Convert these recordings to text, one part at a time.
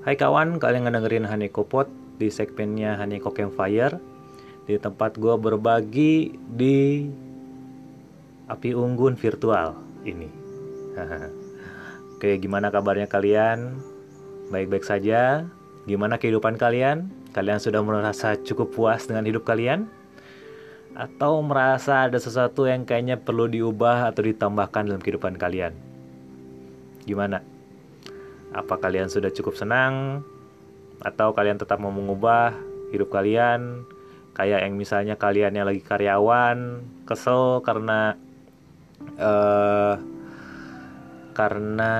Hai kawan, kalian ngedengerin Hanekopot di segmennya Haneko Campfire Di tempat gue berbagi di api unggun virtual ini Oke, gimana kabarnya kalian? Baik-baik saja? Gimana kehidupan kalian? Kalian sudah merasa cukup puas dengan hidup kalian? Atau merasa ada sesuatu yang kayaknya perlu diubah atau ditambahkan dalam kehidupan kalian? Gimana? Apa kalian sudah cukup senang? Atau kalian tetap mau mengubah hidup kalian? Kayak yang misalnya kalian yang lagi karyawan, kesel karena uh, karena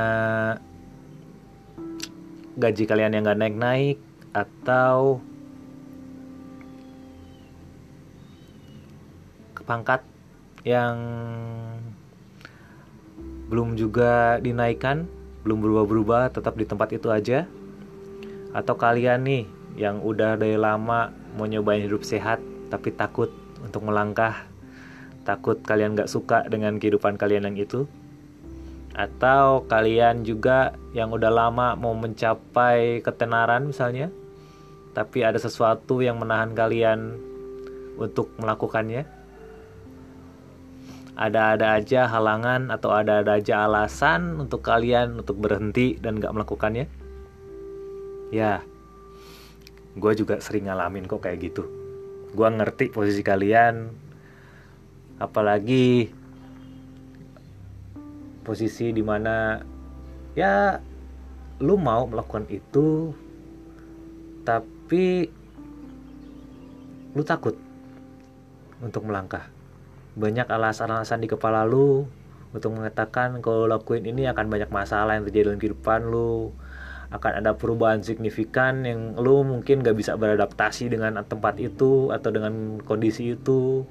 gaji kalian yang gak naik-naik atau pangkat yang belum juga dinaikkan belum berubah-berubah tetap di tempat itu aja? Atau kalian nih yang udah dari lama mau nyobain hidup sehat tapi takut untuk melangkah? Takut kalian gak suka dengan kehidupan kalian yang itu? Atau kalian juga yang udah lama mau mencapai ketenaran misalnya tapi ada sesuatu yang menahan kalian untuk melakukannya ada-ada aja halangan atau ada-ada aja alasan untuk kalian untuk berhenti dan gak melakukannya? Ya, gue juga sering ngalamin kok kayak gitu. Gue ngerti posisi kalian, apalagi posisi di mana ya lu mau melakukan itu, tapi lu takut untuk melangkah banyak alasan-alasan di kepala lu untuk mengatakan kalau lakuin ini akan banyak masalah yang terjadi dalam kehidupan lu. Akan ada perubahan signifikan yang lu mungkin gak bisa beradaptasi dengan tempat itu atau dengan kondisi itu.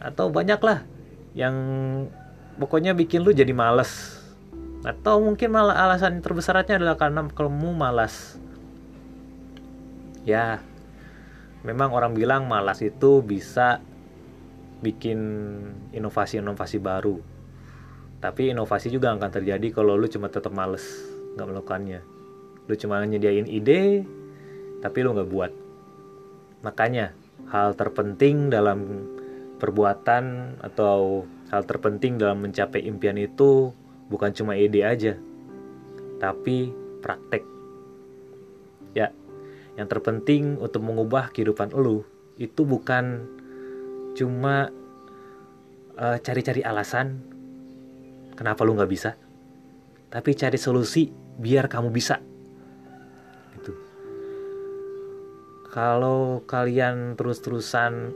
Atau banyak lah yang pokoknya bikin lu jadi males. Atau mungkin malah alasan terbesarnya adalah karena kamu malas. Ya memang orang bilang malas itu bisa bikin inovasi-inovasi baru. Tapi inovasi juga akan terjadi kalau lu cuma tetap males nggak melakukannya. Lu cuma nyediain ide tapi lu nggak buat. Makanya hal terpenting dalam perbuatan atau hal terpenting dalam mencapai impian itu bukan cuma ide aja tapi praktek. Ya yang terpenting untuk mengubah kehidupan lu itu bukan cuma cari cari-cari alasan kenapa lu nggak bisa. Tapi cari solusi biar kamu bisa. Gitu. Kalau kalian terus-terusan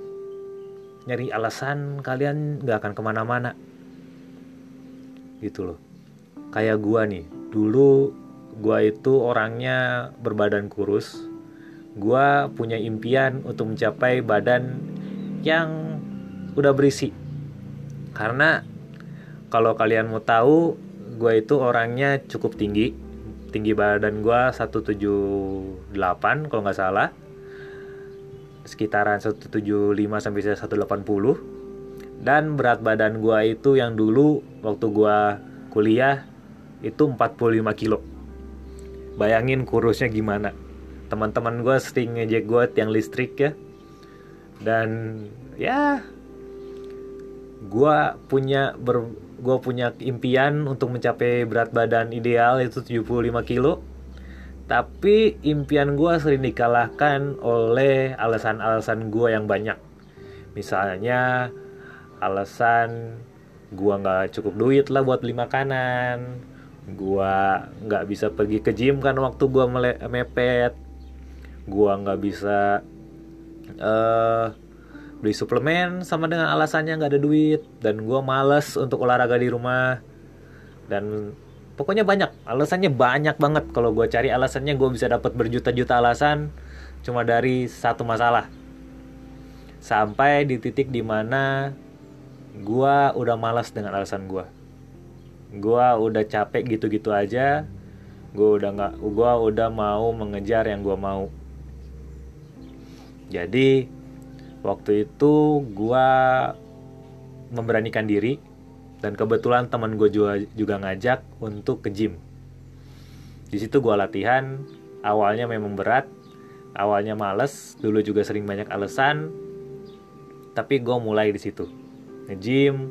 nyari alasan kalian nggak akan ke mana-mana. Gitu loh. Kayak gua nih dulu gua itu orangnya berbadan kurus. Gua punya impian untuk mencapai badan yang udah berisi. Karena kalau kalian mau tahu gue itu orangnya cukup tinggi. Tinggi badan gue 178 kalau nggak salah. Sekitaran 175 sampai 180 dan berat badan gue itu yang dulu waktu gue kuliah itu 45 kilo. Bayangin kurusnya gimana. Teman-teman gue sering ngejek gue yang listrik ya dan ya gue punya ber gue punya impian untuk mencapai berat badan ideal itu 75 kilo. Tapi impian gue sering dikalahkan oleh alasan-alasan gue yang banyak. Misalnya alasan gue nggak cukup duit lah buat beli makanan. Gue nggak bisa pergi ke gym kan waktu gue mepet. Gue nggak bisa uh, beli suplemen sama dengan alasannya nggak ada duit. Dan gue males untuk olahraga di rumah. Dan pokoknya banyak. Alasannya banyak banget. Kalau gue cari alasannya gue bisa dapat berjuta-juta alasan. Cuma dari satu masalah. Sampai di titik di mana gue udah malas dengan alasan gue gue udah capek gitu-gitu aja. Gue udah nggak gue udah mau mengejar yang gue mau jadi waktu itu gue memberanikan diri dan kebetulan teman gue juga, juga ngajak untuk ke gym. Di situ gue latihan awalnya memang berat awalnya males dulu juga sering banyak alasan tapi gue mulai di situ nge-gym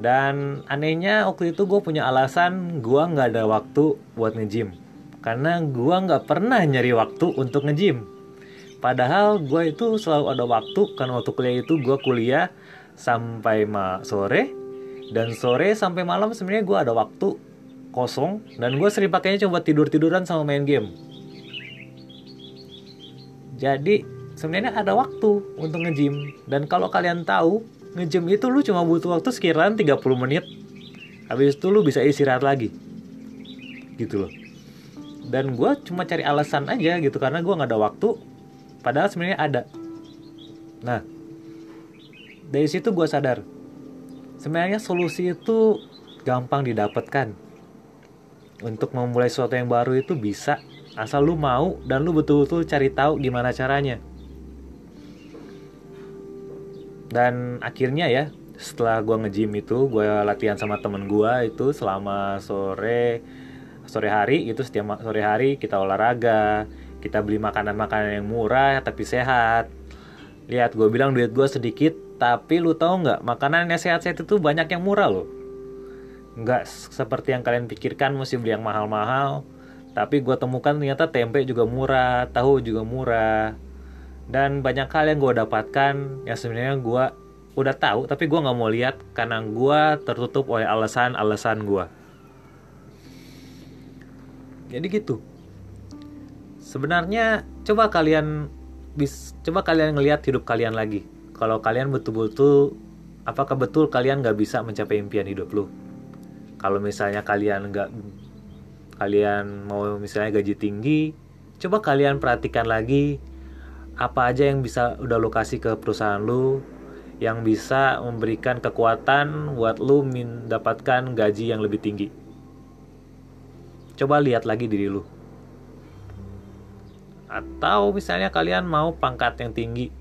dan anehnya waktu itu gue punya alasan gue nggak ada waktu buat nge-gym karena gue nggak pernah nyari waktu untuk nge-gym padahal gue itu selalu ada waktu karena waktu kuliah itu gue kuliah sampai ma sore. Dan sore sampai malam sebenarnya gue ada waktu kosong. Dan gue sering pakainya coba tidur tiduran sama main game. Jadi sebenarnya ada waktu untuk nge-gym. Dan kalau kalian tahu nge-gym itu lu cuma butuh waktu sekiranya 30 menit. Habis itu lu bisa istirahat lagi. Gitu loh. Dan gue cuma cari alasan aja gitu karena gue nggak ada waktu padahal sebenarnya ada. Nah dari situ gue sadar sebenarnya solusi itu gampang didapatkan. Untuk memulai sesuatu yang baru itu bisa asal lu mau dan lu betul-betul cari tahu gimana caranya. Dan akhirnya ya setelah gue nge-gym itu gue latihan sama temen gue itu selama sore sore hari itu setiap sore hari kita olahraga kita beli makanan-makanan yang murah tapi sehat. Lihat gue bilang duit gue sedikit tapi lu tahu nggak makanan yang sehat-sehat itu banyak yang murah loh. Nggak seperti yang kalian pikirkan mesti beli yang mahal-mahal. Tapi gue temukan ternyata tempe juga murah tahu juga murah. Dan banyak hal yang gue dapatkan yang sebenarnya gue udah tahu tapi gue nggak mau lihat karena gue tertutup oleh alasan-alasan gue jadi gitu sebenarnya coba kalian bis coba kalian ngelihat hidup kalian lagi. Kalau kalian betul-betul apakah betul kalian nggak bisa mencapai impian hidup lu? Kalau misalnya kalian nggak kalian mau misalnya gaji tinggi coba kalian perhatikan lagi apa aja yang bisa udah lo kasih ke perusahaan lu yang bisa memberikan kekuatan buat lu mendapatkan gaji yang lebih tinggi. Coba lihat lagi diri lu atau misalnya kalian mau pangkat yang tinggi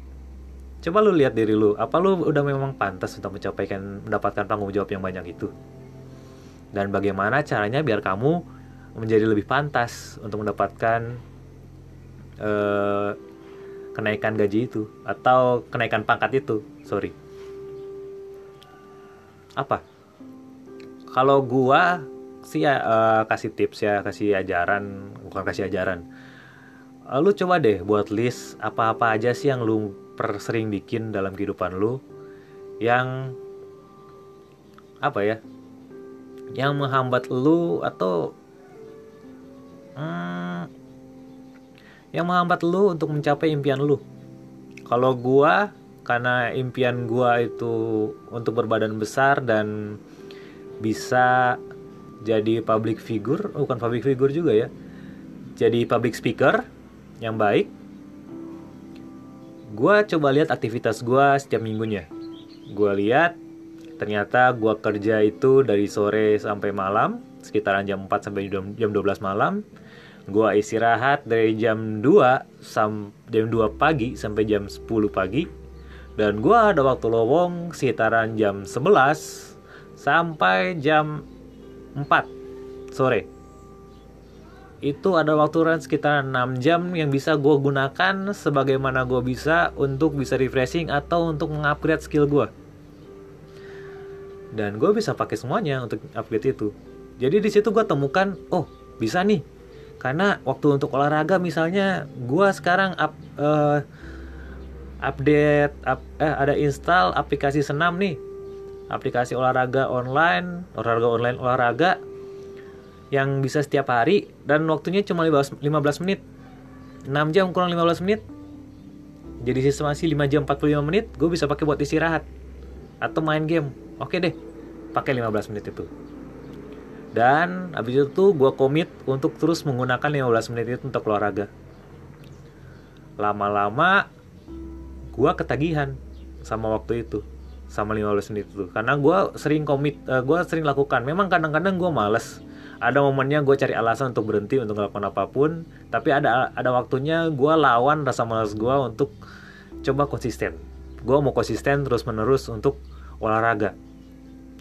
Coba lu lihat diri lu, apa lu udah memang pantas untuk mencapaikan mendapatkan tanggung jawab yang banyak itu? Dan bagaimana caranya biar kamu menjadi lebih pantas untuk mendapatkan uh, kenaikan gaji itu atau kenaikan pangkat itu? Sorry. Apa? Kalau gua sih uh, kasih tips ya, kasih ajaran, bukan kasih ajaran. Uh, lu coba deh buat list apa-apa aja sih yang lu per sering bikin dalam kehidupan lu yang apa ya yang menghambat lu atau hmm, yang menghambat lu untuk mencapai impian lu? Kalau gua karena impian gua itu untuk berbadan besar dan bisa jadi public figure bukan public figure juga ya jadi public speaker yang baik gue coba lihat aktivitas gue setiap minggunya. Gue lihat ternyata gue kerja itu dari sore sampai malam, sekitaran jam 4 sampai jam 12 malam. Gue istirahat dari jam 2 sampai jam 2 pagi sampai jam 10 pagi. Dan gue ada waktu lowong sekitaran jam 11 sampai jam 4 sore itu ada waktu run sekitar 6 jam yang bisa gue gunakan sebagaimana gue bisa untuk bisa refreshing atau untuk mengupgrade skill gue dan gue bisa pakai semuanya untuk upgrade itu. Jadi di situ gue temukan oh bisa nih. Karena waktu untuk olahraga misalnya gue sekarang up, uh, update up, eh ada install aplikasi senam nih. Aplikasi olahraga online olahraga online olahraga yang bisa setiap hari dan waktunya cuma 15, menit. 6 jam kurang 15 menit. Jadi sistem masih 5 jam 45 menit gue bisa pakai buat istirahat atau main game. Oke deh pakai 15 menit itu. Dan habis itu gue komit untuk terus menggunakan 15 menit itu untuk olahraga. Lama-lama gue ketagihan sama waktu itu sama 15 menit itu. Karena gue sering komit uh, eh, gue sering lakukan. Memang kadang-kadang gue males ada momennya gue cari alasan untuk berhenti untuk melakukan apa pun tapi ada ada waktunya gue lawan rasa malas gue untuk coba konsisten. Gue mau konsisten terus menerus untuk olahraga.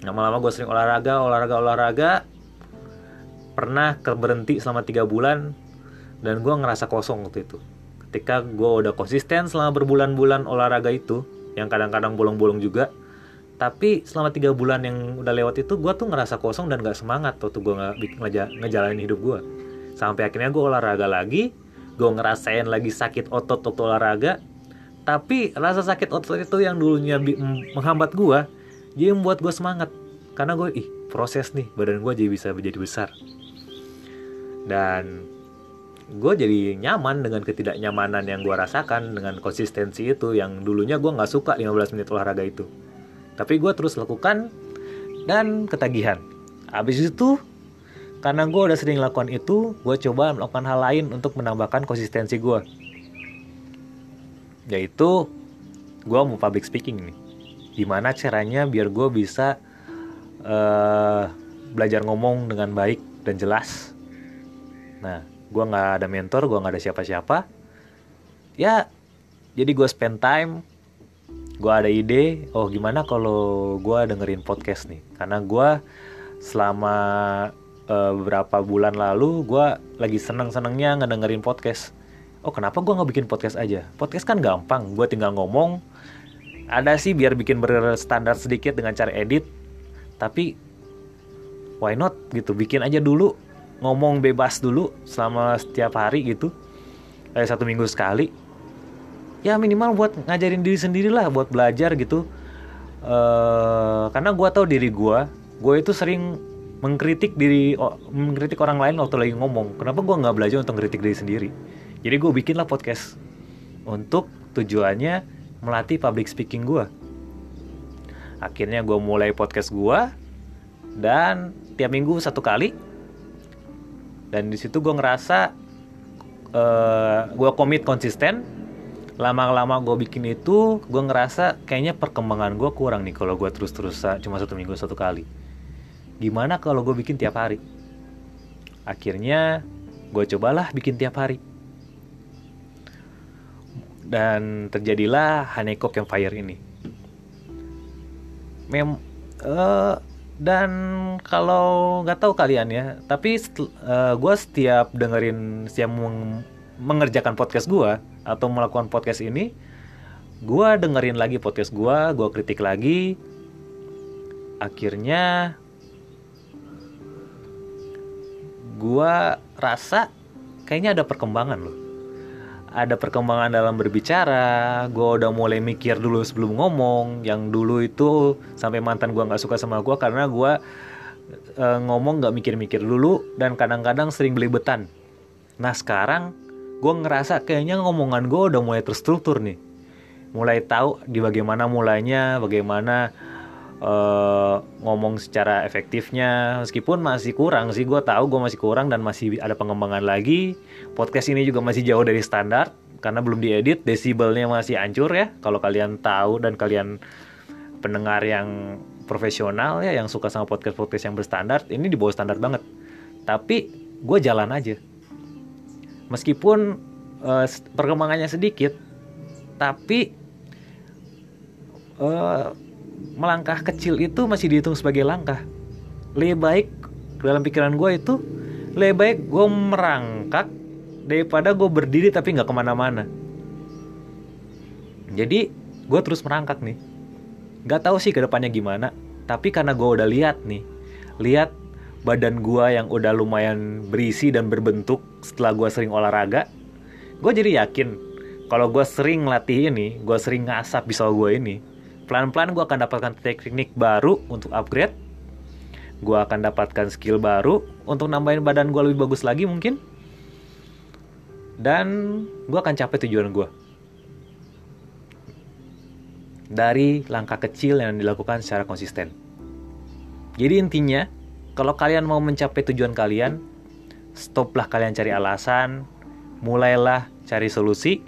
Lama-lama gue sering olahraga olahraga olahraga. Pernah berhenti selama tiga bulan dan gue ngerasa kosong waktu itu. Ketika gue udah konsisten selama berbulan-bulan olahraga itu yang kadang-kadang bolong-bolong juga tapi selama tiga bulan yang udah lewat itu gue tuh ngerasa kosong dan gak semangat waktu gue nge ngejalanin hidup gue sampai akhirnya gue olahraga lagi gue ngerasain lagi sakit otot waktu olahraga. Tapi rasa sakit otot itu yang dulunya menghambat gue jadi membuat gue semangat. Karena gue ih proses nih badan gue jadi bisa menjadi besar. Dan gue jadi nyaman dengan ketidaknyamanan yang gue rasakan dengan konsistensi itu yang dulunya gue nggak suka 15 menit olahraga itu tapi gue terus lakukan dan ketagihan. Habis itu karena gue udah sering lakukan itu gue coba melakukan hal lain untuk menambahkan konsistensi gue yaitu gue mau public speaking nih. Gimana caranya biar gue bisa uh, belajar ngomong dengan baik dan jelas. Nah gue nggak ada mentor gue nggak ada siapa-siapa. Ya jadi gue spend time gue ada ide oh gimana kalau gue dengerin podcast nih? Karena gue selama uh, beberapa bulan lalu gue lagi seneng senengnya ngedengerin podcast. Oh kenapa gue nggak bikin podcast aja? Podcast kan gampang gue tinggal ngomong. Ada sih biar bikin berstandar sedikit dengan cara edit. Tapi why not? Gitu bikin aja dulu. Ngomong bebas dulu selama setiap hari gitu. Kayak satu minggu sekali ya minimal buat ngajarin diri sendiri lah buat belajar gitu. Uh, karena gue tau diri gue gue itu sering mengkritik diri mengkritik orang lain waktu lagi ngomong. Kenapa gue nggak belajar untuk mengkritik diri sendiri? Jadi gue bikin lah podcast untuk tujuannya melatih public speaking gue akhirnya gue mulai podcast gue dan tiap minggu satu kali. Dan di situ gue ngerasa uh, eh, gue komit konsisten lama-lama gue bikin itu gue ngerasa kayaknya perkembangan gue kurang nih kalau gue terus-terus cuma satu minggu satu kali. Gimana kalau gue bikin tiap hari? Akhirnya gue cobalah bikin tiap hari. Dan terjadilah Hanekok Campfire ini. Mem uh, dan kalau nggak tahu kalian ya tapi uh, eh, gue setiap dengerin setiap mengerjakan podcast gue atau melakukan podcast ini gue dengerin lagi podcast gue gue kritik lagi. Akhirnya gue rasa kayaknya ada perkembangan loh. Ada perkembangan dalam berbicara gue udah mulai mikir dulu sebelum ngomong yang dulu itu sampai mantan gue nggak suka sama gue karena gue e, ngomong nggak mikir-mikir dulu dan kadang-kadang sering belibetan nah sekarang gue ngerasa kayaknya ngomongan gue udah mulai terstruktur nih. Mulai tahu di bagaimana mulainya bagaimana uh, ngomong secara efektifnya. Meskipun masih kurang sih gue tahu gue masih kurang dan masih ada pengembangan lagi. Podcast ini juga masih jauh dari standar karena belum diedit desibelnya masih hancur ya. Kalau kalian tahu dan kalian pendengar yang profesional ya yang suka sama podcast podcast yang berstandar ini di bawah standar banget. Tapi gue jalan aja meskipun uh, perkembangannya sedikit tapi uh, melangkah kecil itu masih dihitung sebagai langkah. Lebih baik dalam pikiran gue itu lebih baik gue merangkak daripada gue berdiri tapi nggak ke mana-mana. Jadi gue terus merangkak nih. Nggak tahu sih ke depannya gimana tapi karena gue udah lihat nih lihat badan gua yang udah lumayan berisi dan berbentuk setelah gua sering olahraga gue jadi yakin kalau gue sering latih ini gue sering ngasap pisau gue ini pelan-pelan gue akan dapatkan teknik baru untuk upgrade gue akan dapatkan skill baru untuk nambahin badan gue lebih bagus lagi mungkin dan gue akan capai tujuan gue dari langkah kecil yang dilakukan secara konsisten. Jadi intinya kalau kalian mau mencapai tujuan kalian, stoplah kalian cari alasan, mulailah cari solusi,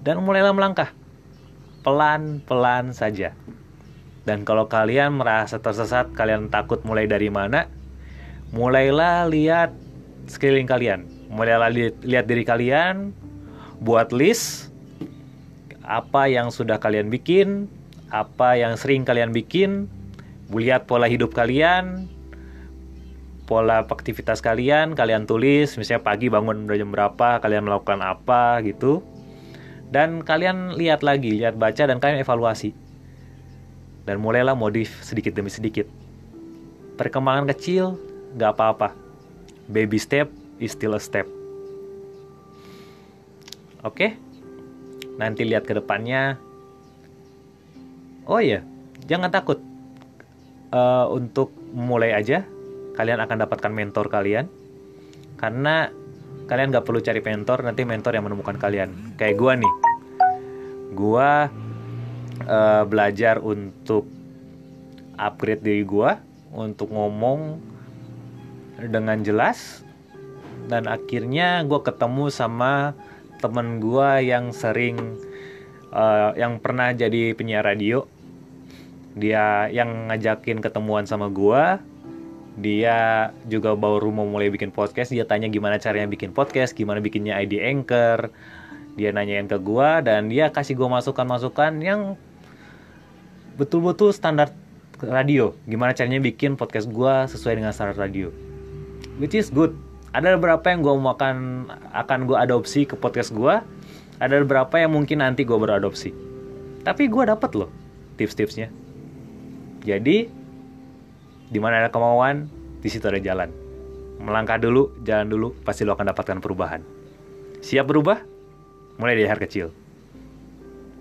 dan mulailah melangkah. Pelan-pelan saja. Dan kalau kalian merasa tersesat, kalian takut mulai dari mana, mulailah lihat sekeliling kalian. Mulailah li lihat diri kalian, buat list apa yang sudah kalian bikin, apa yang sering kalian bikin, lihat pola hidup kalian, pola aktivitas kalian, kalian tulis, misalnya pagi bangun udah jam berapa, kalian melakukan apa gitu. Dan kalian lihat lagi, lihat baca dan kalian evaluasi. Dan mulailah modif sedikit demi sedikit. Perkembangan kecil, nggak apa-apa. Baby step is still a step. Oke? Nanti lihat ke depannya. Oh iya, jangan takut. Uh, untuk mulai aja, kalian akan dapatkan mentor kalian. Karena kalian nggak perlu cari mentor nanti mentor yang menemukan kalian. Kayak gua nih. Gua uh, belajar untuk upgrade diri gua untuk ngomong dengan jelas dan akhirnya gue ketemu sama temen gue yang sering uh, yang pernah jadi penyiar radio. Dia yang ngajakin ketemuan sama gue dia juga baru mau mulai bikin podcast. Dia tanya gimana caranya bikin podcast gimana bikinnya ID anchor. Dia nanyain ke gua dan dia kasih gua masukan-masukan yang betul-betul standar radio. Gimana caranya bikin podcast gua sesuai dengan standar radio. Which is good. Ada beberapa yang gua mau akan akan gua adopsi ke podcast gua. Ada beberapa yang mungkin nanti gua beradopsi tapi gua dapat loh tips-tipsnya. Jadi di mana ada kemauan, di situ ada jalan. Melangkah dulu, jalan dulu, pasti lo akan dapatkan perubahan. Siap berubah? Mulai dari hal kecil.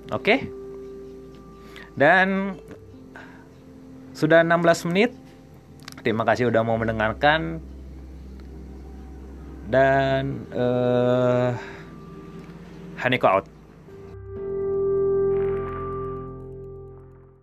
Oke? Dan sudah 16 menit. Terima kasih udah mau mendengarkan. Dan uh, Haneko out.